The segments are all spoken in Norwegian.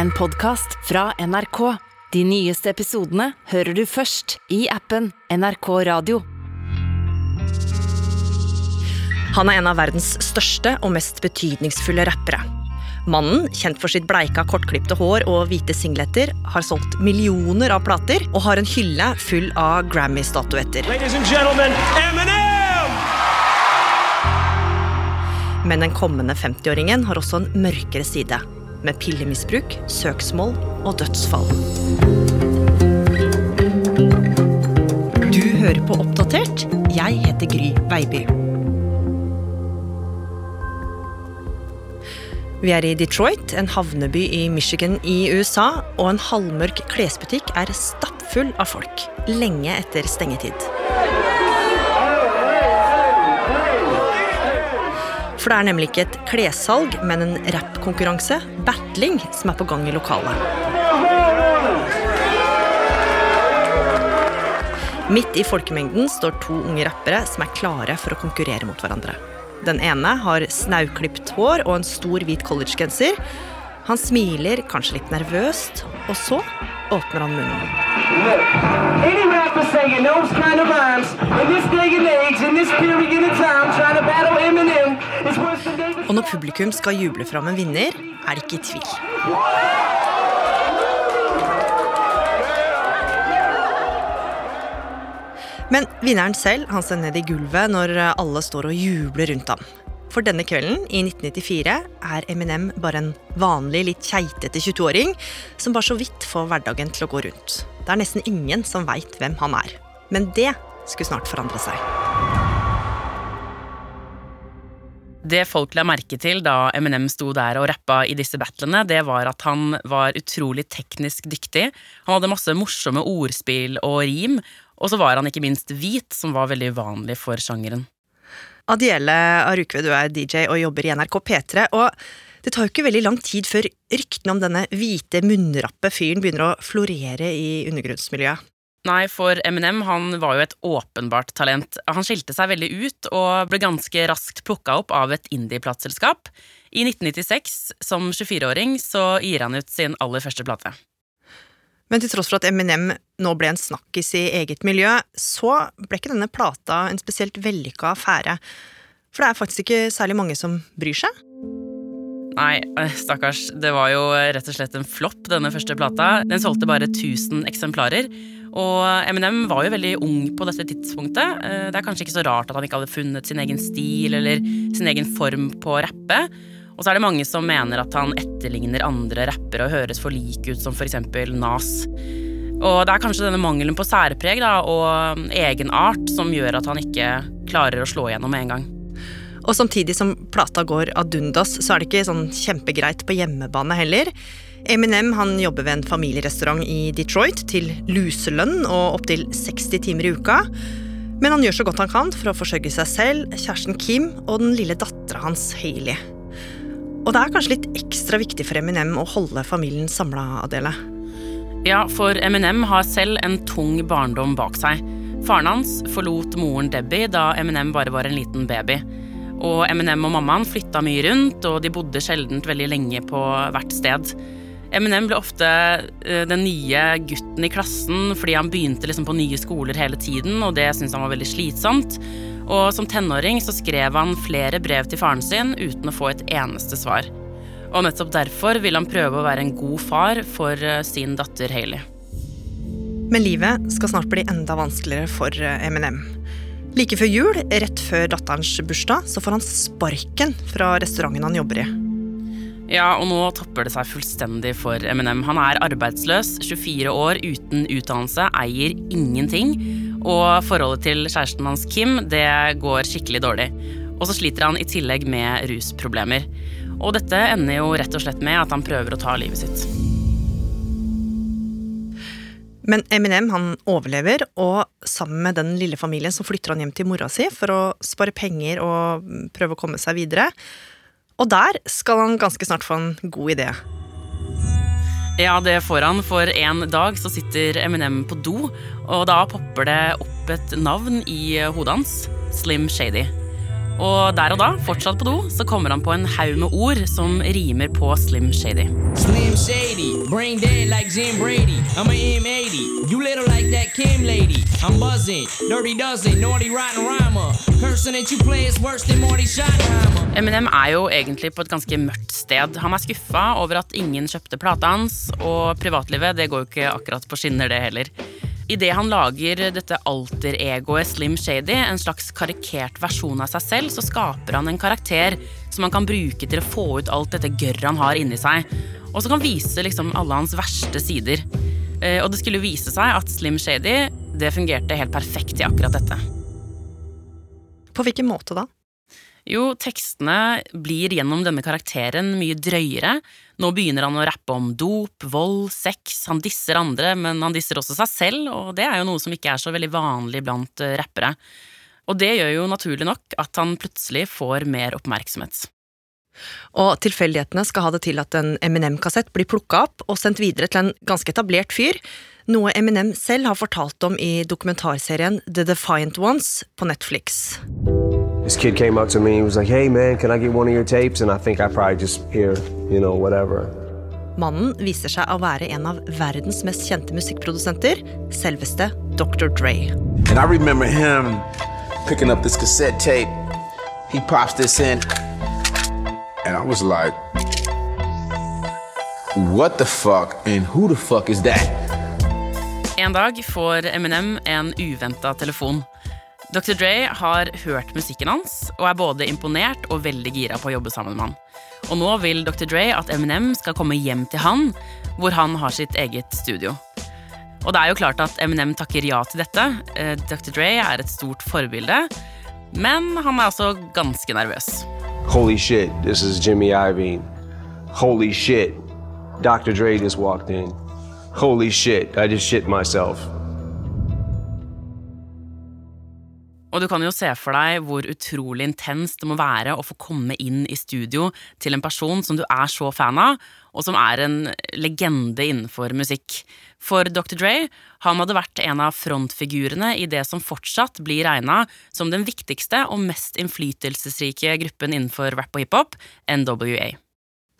en podkast fra NRK. De nyeste episodene hører du først i appen NRK Radio. Han er en av verdens største og mest betydningsfulle rappere. Mannen, kjent for sitt bleika, kortklipte hår og hvite singleter, har solgt millioner av plater og har en hylle full av Grammy-statuetter. Men den kommende 50-åringen har også en mørkere side. Med pillemisbruk, søksmål og dødsfall. Du hører på Oppdatert. Jeg heter Gry Veiby. Vi er i Detroit, en havneby i Michigan i USA, og en halvmørk klesbutikk er stappfull av folk, lenge etter stengetid. For det er nemlig ikke et klessalg, men en rappkonkurranse, battling, som er på gang i lokalet. Midt i folkemengden står to unge rappere som er klare for å konkurrere mot hverandre. Den ene har snauklipt hår og en stor hvit collegegenser. Han smiler, kanskje litt nervøst, og så åpner han munnen. Og når publikum skal juble fram en vinner, er det ikke i tvil. Men vinneren selv han ser ned i gulvet når alle står og jubler rundt ham. For denne kvelden, i 1994, er Eminem bare en vanlig, litt keitete 22-åring som bare så vidt får hverdagen til å gå rundt. Det er nesten ingen som veit hvem han er. Men det skulle snart forandre seg. Det folk la merke til da Eminem sto der og rappa i disse battlene, det var at han var utrolig teknisk dyktig. Han hadde masse morsomme ordspill og rim, og så var han ikke minst hvit, som var veldig uvanlig for sjangeren. Adiele Arukve, du er DJ og jobber i NRK P3. og det tar jo ikke veldig lang tid før ryktene om denne hvite, munnrappe fyren begynner å florere i undergrunnsmiljøet. Nei, for Eminem han var jo et åpenbart talent. Han skilte seg veldig ut og ble ganske raskt plukka opp av et indie-plateselskap. I 1996, som 24-åring, så gir han ut sin aller første plate. Men til tross for at Eminem nå ble en snakkis i eget miljø, så ble ikke denne plata en spesielt vellykka affære. For det er faktisk ikke særlig mange som bryr seg. Nei, eh, stakkars. Det var jo rett og slett en flopp, denne første plata. Den solgte bare 1000 eksemplarer. Og Eminem var jo veldig ung på dette tidspunktet. Eh, det er kanskje ikke så rart at han ikke hadde funnet sin egen stil eller sin egen form på å rappe. Og så er det mange som mener at han etterligner andre rappere og høres for lik ut som f.eks. Nas. Og det er kanskje denne mangelen på særpreg da, og egenart som gjør at han ikke klarer å slå igjennom med en gang. Og samtidig som plata går ad undas, så er det ikke sånn kjempegreit på hjemmebane heller. Eminem han jobber ved en familierestaurant i Detroit til luselønn og opptil 60 timer i uka. Men han gjør så godt han kan for å forsørge seg selv, kjæresten Kim og den lille dattera hans Hailey. Og det er kanskje litt ekstra viktig for Eminem å holde familien samla, Adele. Ja, for Eminem har selv en tung barndom bak seg. Faren hans forlot moren Debbie da Eminem bare var en liten baby. Og Eminem og mammaen flytta mye rundt, og de bodde sjelden veldig lenge på hvert sted. Eminem ble ofte eh, den nye gutten i klassen fordi han begynte liksom på nye skoler hele tiden, og det syntes han var veldig slitsomt. Og som tenåring så skrev han flere brev til faren sin uten å få et eneste svar. Og nettopp derfor vil han prøve å være en god far for eh, sin datter Hailey. Men livet skal snart bli enda vanskeligere for eh, Eminem. Like før jul, rett før datterens bursdag, så får han sparken fra restauranten han jobber i. Ja, og nå topper det seg fullstendig for Eminem. Han er arbeidsløs, 24 år, uten utdannelse, eier ingenting. Og forholdet til kjæresten hans Kim, det går skikkelig dårlig. Og så sliter han i tillegg med rusproblemer. Og dette ender jo rett og slett med at han prøver å ta livet sitt. Men Eminem han overlever, og sammen med den lille familien så flytter han hjem til mora si for å spare penger og prøve å komme seg videre. Og der skal han ganske snart få en god idé. Ja, det får han, for en dag så sitter Eminem på do, og da popper det opp et navn i hodet hans. Slim Shady. Og der og da, fortsatt på do, så kommer han på en haug med ord som rimer på Slim Shady. Slim Shady, brain dead like Jim Brady. I'm a M80. You little like that Kim lady. I'm buzzing, dirty dozen, naughty rotten rhymer. Eminem er jo egentlig på et ganske mørkt sted. Han er skuffa over at ingen kjøpte plata hans, og privatlivet det går jo ikke akkurat på skinner, det heller. Idet han lager dette alter-egoet Slim Shady, en slags karikert versjon av seg selv, så skaper han en karakter som han kan bruke til å få ut alt dette gørret han har inni seg, og som kan vise liksom alle hans verste sider. Eh, og det skulle vise seg at Slim Shady det fungerte helt perfekt i akkurat dette. På hvilken måte da? Jo, tekstene blir gjennom denne karakteren mye drøyere. Nå begynner han å rappe om dop, vold, sex. Han disser andre, men han disser også seg selv, og det er jo noe som ikke er så veldig vanlig blant eh, rappere. Og det gjør jo naturlig nok at han plutselig får mer oppmerksomhet. Og tilfeldighetene skal ha det til at en Eminem-kassett blir plukka opp og sendt videre til en ganske etablert fyr, noe Eminem selv har fortalt om i dokumentarserien The Defiant Ones på Netflix. This kid came up to me and was like, hey man, can I get one of your tapes? And I think I probably just hear, you know, whatever. Mannen viser seg å være en av verdens mest kjente musikkprodusenter, selveste Dr. Dre. And I remember him picking up this cassette tape. He pops this in, and I was like, what the fuck and who the fuck is that? En dag får Eminem en uventa telefon. Dr. Dre har hørt musikken hans og er både imponert og veldig gira på å jobbe sammen med han. Og nå vil Dr. Dre at Eminem skal komme hjem til han, hvor han har sitt eget studio. Og det er jo klart at Eminem takker ja til dette. Eh, Dr. Dre er et stort forbilde, men han er også ganske nervøs. Holy shit, this is Jimmy Iovine. Holy shit, Dr. Dre just walked in. Holy shit, I just shit myself. Og du kan jo se for deg hvor utrolig intenst det må være å få komme inn i studio til en person som du er så fan av, og som er en legende innenfor musikk. For Dr. Dre han hadde vært en av frontfigurene i det som fortsatt blir regna som den viktigste og mest innflytelsesrike gruppen innenfor rap og hiphop, NWA.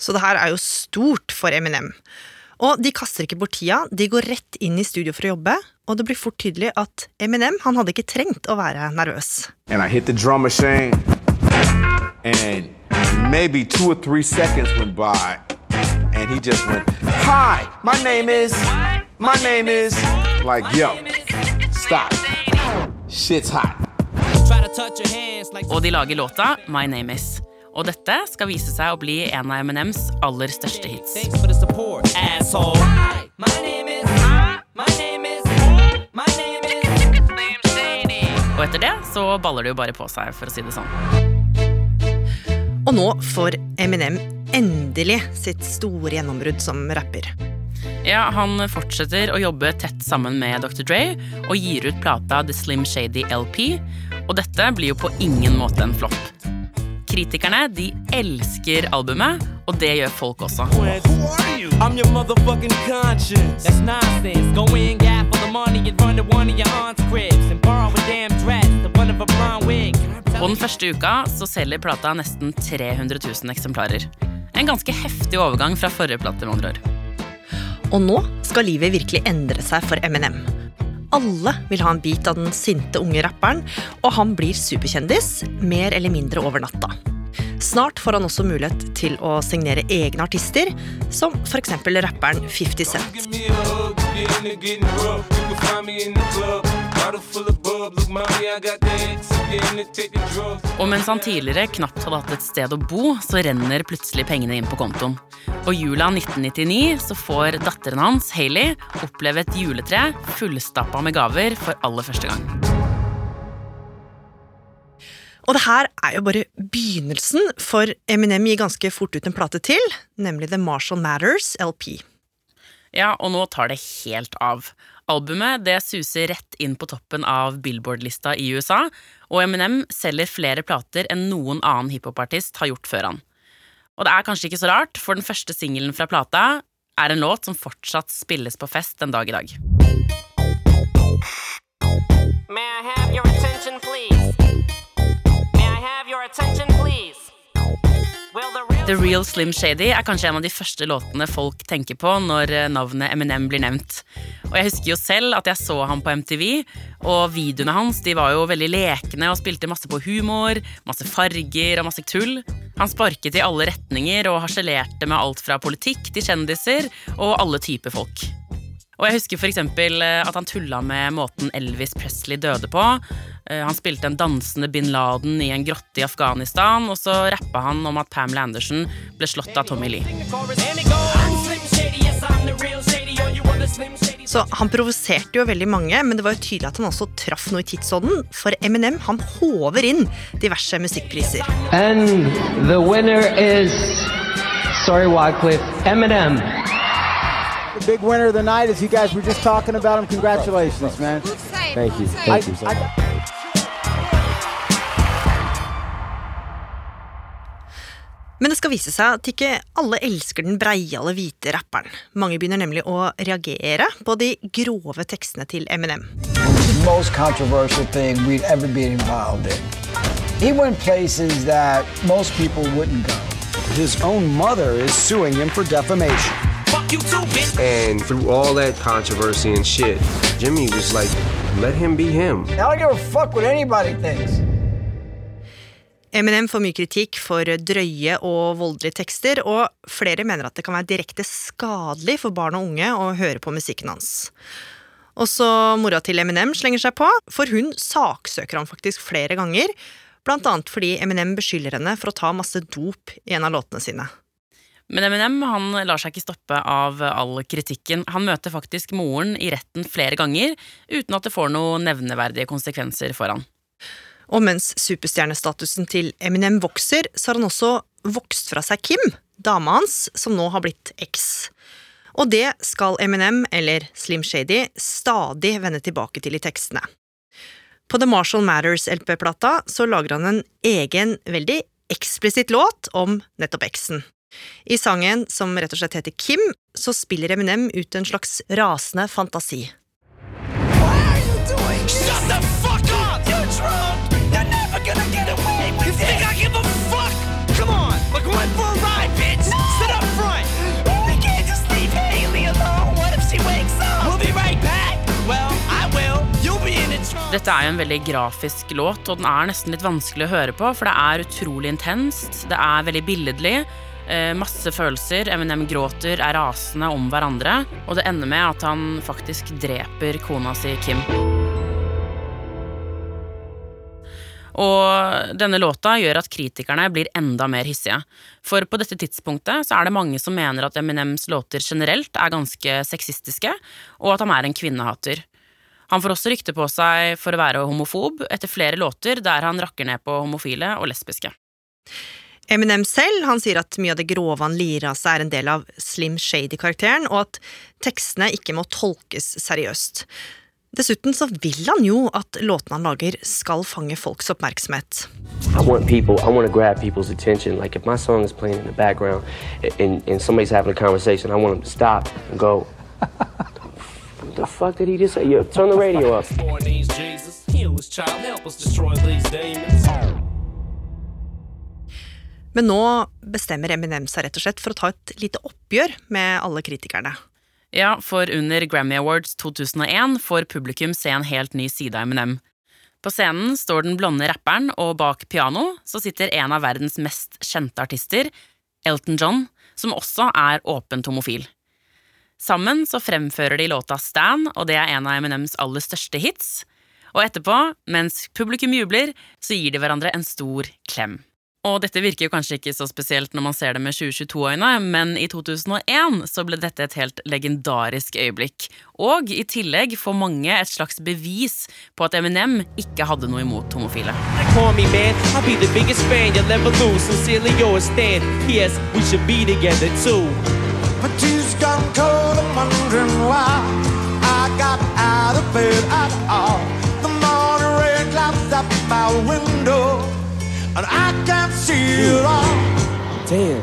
Så det her er jo stort for Eminem. Og de kaster ikke bort tida, de går rett inn i studio for å jobbe, og det blir fort tydelig at Eminem han hadde ikke trengt å være nervøs. And I hit the drum machine, and maybe two or three seconds went by, and he just went, Hi, my name is, my name is, like, yo, stop. Shit's hot. Try to touch your hands like Og de lager låta My Name Is. Og dette skal vise seg å bli en av M&Ms aller største hits. thanks for the support, asshole. My name is, my name is, my name is Slim Shady. Og etter det så baller det jo bare på seg, for å si det sånn. Og nå får Eminem endelig sitt store gjennombrudd som rapper. Ja, Han fortsetter å jobbe tett sammen med Dr. Dre og gir ut plata The Slim Shady LP. Og dette blir jo på ingen måte en flopp. Kritikerne de elsker albumet, og det gjør folk også. I'm your motherfucking conscience. That's nonsense. Go in, gap for the money, and run to one of your aunt's cribs and borrow a damn dress, the one of a blonde wig. På den første uka så selger plata nesten 300 000 eksemplarer. En ganske heftig overgang fra forrige plate. med andre år. Og nå skal livet virkelig endre seg for Eminem. Alle vil ha en bit av den sinte unge rapperen, og han blir superkjendis, mer eller mindre over natta. Snart får han også mulighet til å signere egne artister, som f.eks. rapperen 50 Cent. Og mens han tidligere knapt hadde hatt et sted å bo, så renner plutselig pengene inn på kontoen. Og jula 1999 så får datteren hans, Hailey, oppleve et juletre fullstappa med gaver for aller første gang. Og det her er jo bare begynnelsen, for Eminem gir ganske fort ut en plate til, nemlig The Marshall Matters LP. Ja, og nå tar det helt av. Albumet det suser rett inn på toppen av Billboard-lista i USA, og Eminem selger flere plater enn noen annen hiphopartist har gjort før han. Og det er kanskje ikke så rart, for den første singelen fra plata er en låt som fortsatt spilles på fest den dag i dag. May I have your attention, please? May I have your attention, please? The real Slim Shady er kanskje en av de første låtene folk tenker på når eh, navnet Eminem blir nevnt. Og jeg husker jo selv at jeg så ham på MTV, og videoene hans de var jo veldig lekne og spilte masse på humor, masse farger og masse tull. Han sparket i alle retninger og harselerte med alt fra politikk til kjendiser og alle typer folk. Og jeg husker f.eks. at han tulla med måten Elvis Presley døde på. Eh, Han spilte en dansende bin Laden i en grotte i Afghanistan, og så rappa han om at Pamela Anderson ble slått av Tommy Lee. Så han provoserte jo veldig mange, men det var jo tydelig at han også traff noe i tidsånden, for Eminem han håver inn diverse musikkpriser. And the winner is, sorry Wycliffe, Eminem. The big winner of the night, as you guys were just talking about him. Congratulations, man. Thank you. Thank you. I, Men det skal vise seg at ikke alle elsker den breiale, hvite rapperen. Mange begynner nemlig å reagere på de grove tekstene til Eminem. most controversial thing we'd ever be involved in. He went places that most people wouldn't go. His own mother is suing him for defamation. And through all that controversy and shit, Jimmy was like, let him be him. I don't give a fuck what anybody thinks. Eminem får mye kritikk for drøye og voldelige tekster, og flere mener at det kan være direkte skadelig for barn og unge å høre på musikken hans. Også mora til Eminem slenger seg på, for hun saksøker ham faktisk flere ganger, blant annet fordi Eminem beskylder henne for å ta masse dop i en av låtene sine. Men Eminem han lar seg ikke stoppe av all kritikken. Han møter faktisk moren i retten flere ganger, uten at det får noen nevneverdige konsekvenser for han. Og mens superstjernestatusen til Eminem vokser, så har han også vokst fra seg Kim, dama hans, som nå har blitt eks. Og det skal Eminem, eller Slim Shady, stadig vende tilbake til i tekstene. På The Marshall Matters LP-plata så lager han en egen, veldig eksplisitt låt om nettopp eksen. I sangen, som rett og slett heter Kim, så spiller Eminem ut en slags rasende fantasi. Shut the fuck up! You're drunk! You're never gonna get away with you think I give a fuck? Come on, we're going for a ride, bitch! Sit up front! We can't just leave Haley alone. What if she wakes up? We'll be right back. Well, I will. You'll be in the trunk. Dette er jo en veldig grafisk låt, og den er nesten litt vanskelig å høre på, for det er utrolig intenst, det er veldig billedlig. Eh, Masse følelser. Eminem gråter, er rasende om hverandre. Og det ender med at han faktisk dreper kona si, Kim. Og denne låta gjør at kritikerne blir enda mer hissige. For på dette tidspunktet så er det mange som mener at Eminems låter generelt er ganske sexistiske, og at han er en kvinnehater. Han får også rykte på seg for å være homofob etter flere låter der han rakker ned på homofile og lesbiske. Eminem selv han sier at mye av det grove han lirer av seg, er en del av Slim Shady-karakteren, og at tekstene ikke må tolkes seriøst. Dessuten så vil han jo at låtene han lager, skal fange folks oppmerksomhet. I want people, I want to grab people's attention. Like if my song is playing in the background and, and somebody's having a conversation, I want them to stop and go, What the fuck did he just say? Yo, turn the radio up. Men nå bestemmer Eminem seg rett og slett for å ta et lite oppgjør med alle kritikerne. Ja, for under Grammy Awards 2001 får publikum se en helt ny side av Eminem. På scenen står den blonde rapperen, og bak piano så sitter en av verdens mest kjente artister, Elton John, som også er åpent homofil. Sammen så fremfører de låta Stan, og det er en av Eminems aller største hits. Og etterpå, mens publikum jubler, så gir de hverandre en stor klem. Og dette virker jo kanskje ikke så spesielt når man ser det med 2022-øyne, men i 2001 så ble dette et helt legendarisk øyeblikk. Og i tillegg får mange et slags bevis på at Eminem ikke hadde noe imot homofile. Call and I can see it all. Damn.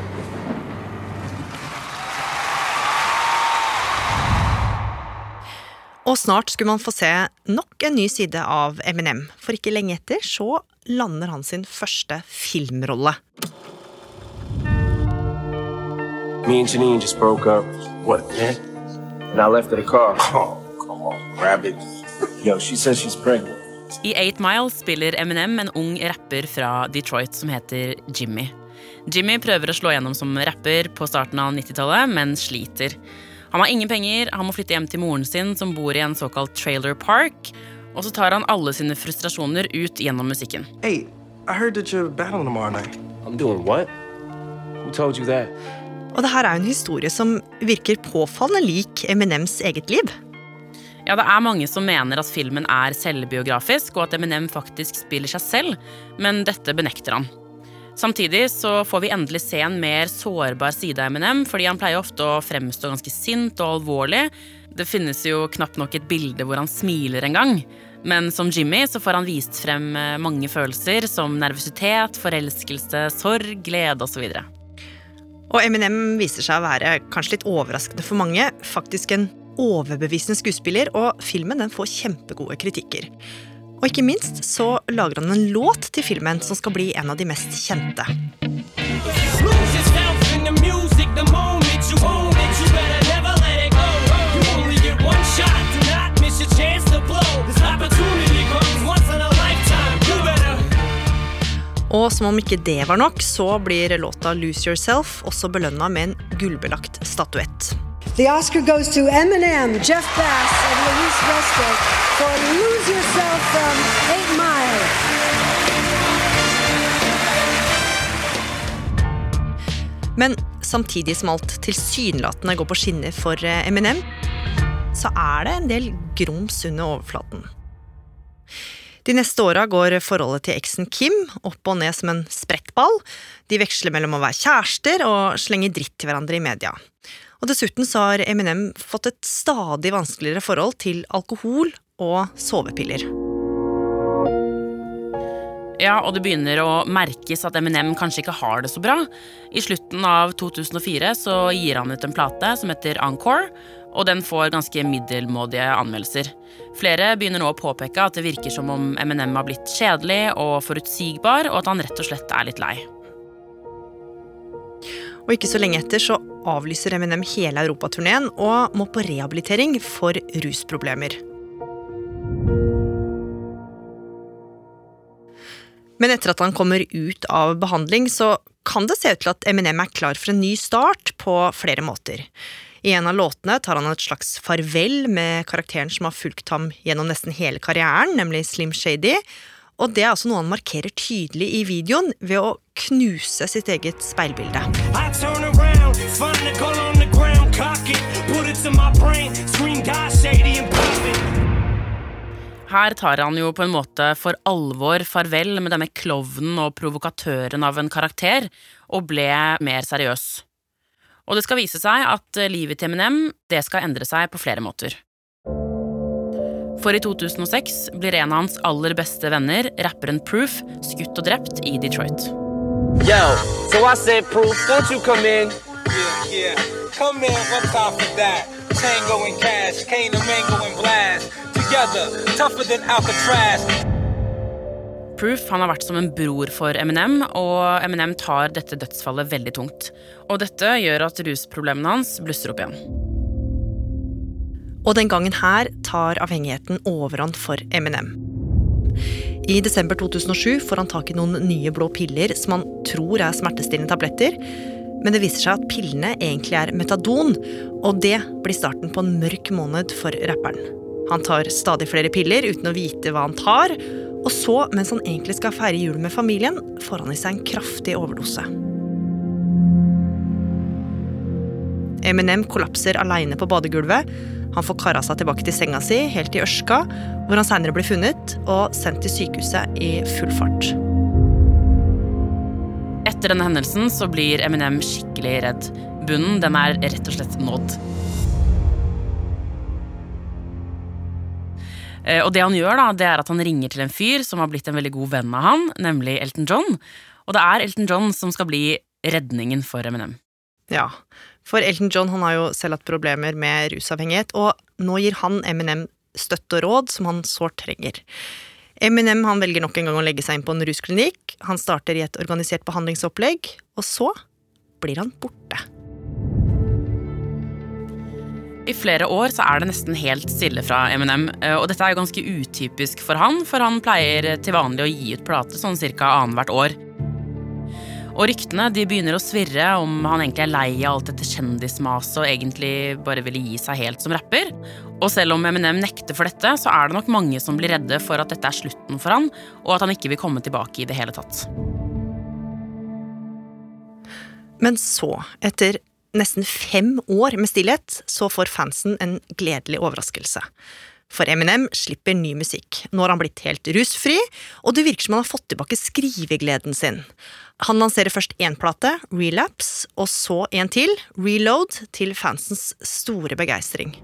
Og snart skulle man få se nok en ny side av Eminem, for ikke lenge etter så lander han sin første filmrolle. Me and Janine just broke up. What, man? And I left her the car. Oh, come on, grab it. Yo, she says she's pregnant. I 8 Mile spiller Eminem en ung rapper fra Detroit som heter Jimmy. Jimmy prøver å slå gjennom som rapper på starten av 90-tallet, men sliter. Han har ingen penger, han må flytte hjem til moren sin, som bor i en såkalt trailer park. Og så tar han alle sine frustrasjoner ut gjennom musikken. Hey, I heard that you're battling tomorrow night. I'm doing what? Who told you that? Og det her er en historie som virker påfallende lik Eminems eget liv. Ja, det er mange som mener at filmen er selvbiografisk, og at Eminem faktisk spiller seg selv, men dette benekter han. Samtidig så får vi endelig se en mer sårbar side av Eminem, fordi han pleier ofte å fremstå ganske sint og alvorlig. Det finnes jo knapt nok et bilde hvor han smiler en gang. Men som Jimmy så får han vist frem eh, mange følelser, som nervøsitet, forelskelse, sorg, glede osv. Og Eminem viser seg å være kanskje litt overraskende for mange. Faktisk en overbevisende skuespiller, og filmen den får kjempegode kritikker. Og ikke minst så lager han en låt til filmen som skal bli en av de mest kjente. Og som om ikke det var nok, så blir låta Lose Yourself også belønna med en gullbelagt statuett. The Oscar goes to Eminem, Jeff Bass, and Luis Resto for Lose Yourself from 8 Mile. Men samtidig som alt tilsynelatende går på skinner for eh, Eminem, så er det en del grums under overflaten. De neste åra går forholdet til eksen Kim opp og ned som en sprettball. De veksler mellom å være kjærester og slenge dritt til hverandre i media. Og dessuten så har Eminem fått et stadig vanskeligere forhold til alkohol og sovepiller. Ja, og det begynner å merkes at Eminem kanskje ikke har det så bra. I slutten av 2004 så gir han ut en plate som heter Encore, og den får ganske middelmådige anmeldelser. Flere begynner nå å påpeke at det virker som om Eminem har blitt kjedelig og forutsigbar, og at han rett og slett er litt lei. Og ikke så lenge etter så avlyser Eminem hele europaturneen og må på rehabilitering for rusproblemer. Men etter at han kommer ut av behandling, så kan det se ut til at Eminem er klar for en ny start på flere måter. I en av låtene tar han et slags farvel med karakteren som har fulgt ham gjennom nesten hele karrieren, nemlig Slim Shady. Og det er altså noe han markerer tydelig i videoen ved å knuse sitt eget speilbilde. Her tar han jo på en måte for alvor farvel med denne klovnen og provokatøren av en karakter, og ble mer seriøs. Og det skal vise seg at livet til Eminem det skal endre seg på flere måter. For i 2006 blir en av hans aller beste venner, rapperen Proof, skutt og drept i Detroit. Yo, so I said, Proof, don't you come in? Yeah, yeah. Come in, what's up for that. Tango and Cash, cane and Mango and Blast. Together, tougher than Alcatraz. Proof han har vært som en bror for Eminem, og Eminem tar dette dødsfallet veldig tungt. Og dette gjør at rusproblemene hans blusser opp igjen. Og den gangen her tar avhengigheten overhånd for Eminem. I desember 2007 får han tak i noen nye blå piller som han tror er smertestillende tabletter. Men det viser seg at pillene egentlig er metadon, og det blir starten på en mørk måned for rapperen. Han tar stadig flere piller uten å vite hva han tar, og så, mens han egentlig skal feire jul med familien, får han i seg en kraftig overdose. Eminem kollapser aleine på badegulvet. Han får kara seg tilbake til senga si, helt i Ørska, hvor han seinere blir funnet og sendt til sykehuset i full fart. Etter denne hendelsen så blir Eminem skikkelig redd. Bunnen den er rett og slett nådd. Eh, Og det han gjør, da, det er at han ringer til en fyr som har blitt en veldig god venn av han, nemlig Elton John. Og det er Elton John som skal bli redningen for Eminem. Ja, for Elton John han har jo selv hatt problemer med rusavhengighet, og nå gir han Eminem støtte og råd som han sårt trenger. Eminem han velger nok en gang å legge seg inn på en rusklinikk. Han starter i et organisert behandlingsopplegg, og så blir han borte. I flere år så er det nesten helt stille fra Eminem, eh, og dette er jo ganske utypisk for han, for han pleier til vanlig å gi ut plate sånn ca. annethvert år. Og ryktene de begynner å svirre om han egentlig er lei av alt dette kjendismaset og egentlig bare ville gi seg helt som rapper. Og selv om Eminem nekter for dette, så er det nok mange som blir redde for at dette er slutten for han, og at han ikke vil komme tilbake i det hele tatt. Men så, etter nesten fem år med stillhet, så får fansen en gledelig overraskelse. For Eminem slipper ny musikk. Nå har han blitt helt rusfri, og det virker som han har fått tilbake skrivegleden sin. Han lanserer først én plate, Relapse, og så en til, Reload, til fansens store begeistring.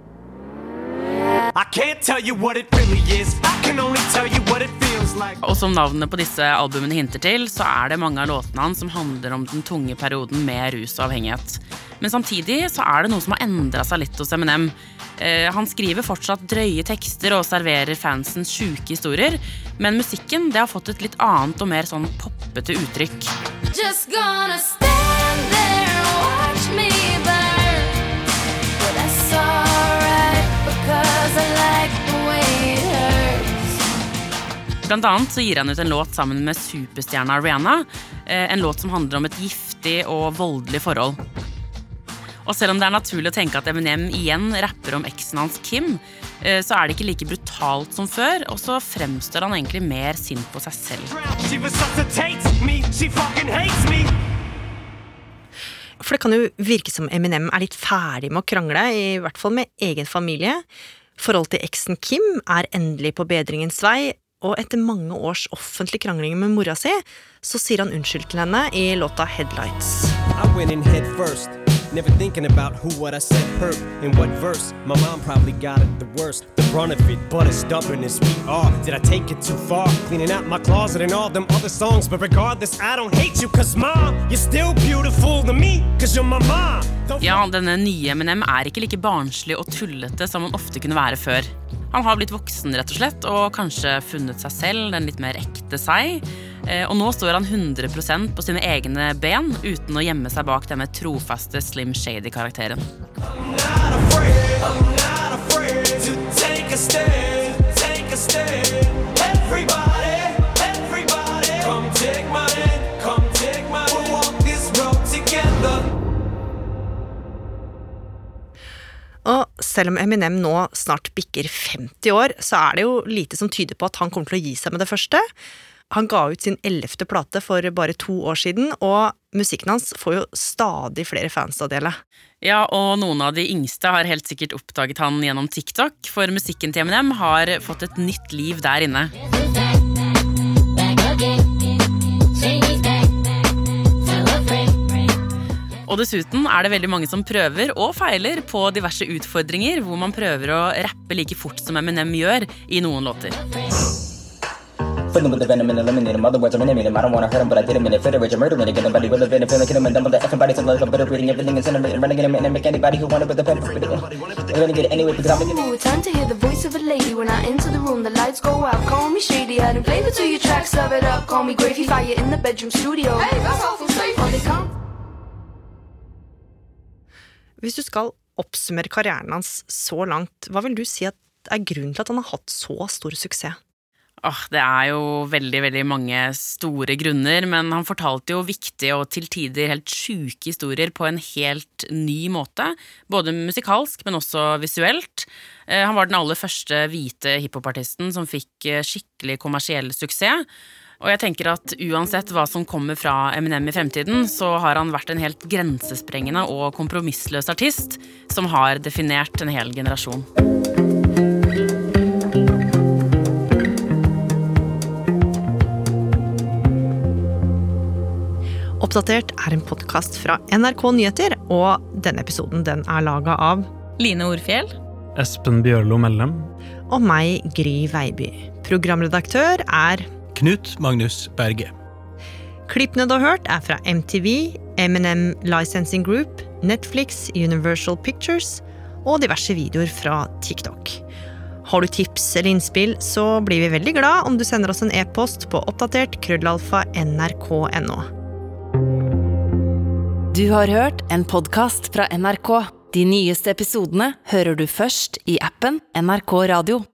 Og som navnet på disse albumene hinter til, så er det mange av låtene hans som handler om den tunge perioden med rus og avhengighet. Men samtidig så er det noe som har endra seg litt hos Eminem. Eh, han skriver fortsatt drøye tekster og serverer fansens sjuke historier, men musikken det har fått et litt annet og mer sånn poppete uttrykk. Just gonna stand Blant annet så gir han ut en låt sammen med superstjerna Rihanna. eh, En låt som handler om et giftig og voldelig forhold. Og selv om det er naturlig å tenke at Eminem igjen rapper om eksen hans Kim, eh, så er det ikke like brutalt som før, og så fremstår han egentlig mer sint på seg selv. For det kan jo virke som Eminem er litt ferdig med å krangle, i hvert fall med egen familie. Forholdet til eksen Kim er endelig på bedringens vei, og etter mange års offentlig krangling med mora si, så sier han unnskyld til henne i låta Headlights. I went in head first, never thinking about who what I said hurt in what verse. My mom probably got it the worst, the brunt of it, but as stubborn as we are. Did I take it too far? Cleaning out my closet and all them other songs, but regardless, I don't hate you, cause mom, you're still beautiful to me, cause you're my mom. Ja, denne nye Eminem er ikke like barnslig og tullete som han ofte kunne være før. Han har blitt voksen rett og slett, og kanskje funnet seg selv, den litt mer ekte seg. Eh, Og nå står han 100% på sine egne ben, uten å gjemme seg bak denne trofaste Slim Shady-karakteren. Og selv om Eminem nå snart bikker 50 år, så er det jo lite som tyder på at han kommer til å gi seg med det første. Han ga ut sin ellevte plate for bare to år siden, og musikken hans får jo stadig flere fans å dele. Ja, og noen av de yngste har helt sikkert oppdaget han gjennom TikTok, for musikken til Eminem har fått et nytt liv der inne. Og dessuten er det veldig mange som prøver og feiler på diverse utfordringer, hvor man prøver å rappe like fort som Eminem gjør i noen låter. Filling with the venom and eliminate him. Other words, eliminate him. I don't wanna hurt him, but I did him in a. Murder him. Get nobody will live in a feeling, kill him, and dumb the effing bodies of love. Better reading everything and sending it and him and make anybody who wanted with the pen. We're gonna get it anyway because I'm Ooh, time to hear the voice of a lady when I enter the room. The lights go out. Call me shady. Adding flavor to your tracks. Serve it up. Call me gravy. Fire in the bedroom studio. Hey, that's awful safe. Come. Hvis du skal oppsummere karrieren hans så langt, hva vil du si er grunnen til at han har hatt så stor suksess? Oh, det er jo veldig, veldig mange store grunner, men han fortalte jo viktige og til tider helt sjuke historier på en helt ny måte. Både musikalsk, men også visuelt. Eh, Han var den aller første hvite hiphopartisten som fikk eh, skikkelig kommersiell suksess. Og jeg tenker at uansett hva som kommer fra Eminem i fremtiden, så har han vært en helt grensesprengende og kompromissløs artist som har definert en hel generasjon. Oppdatert er en podkast fra NRK Nyheter, og denne episoden den er laga av Line Orfjell. Espen Bjørlo Mellem. og meg, Gry Veiby. Programredaktør er Knut Magnus Berge. Klippene du har hørt, er fra MTV, M&M Licensing Group, Netflix, Universal Pictures og diverse videoer fra TikTok. Har du tips eller innspill, så blir vi veldig glad om du sender oss en e-post på oppdatert krøllalfa nrk.no. Du har hørt en podkast fra NRK. De nyeste episodene hører du først i appen NRK Radio.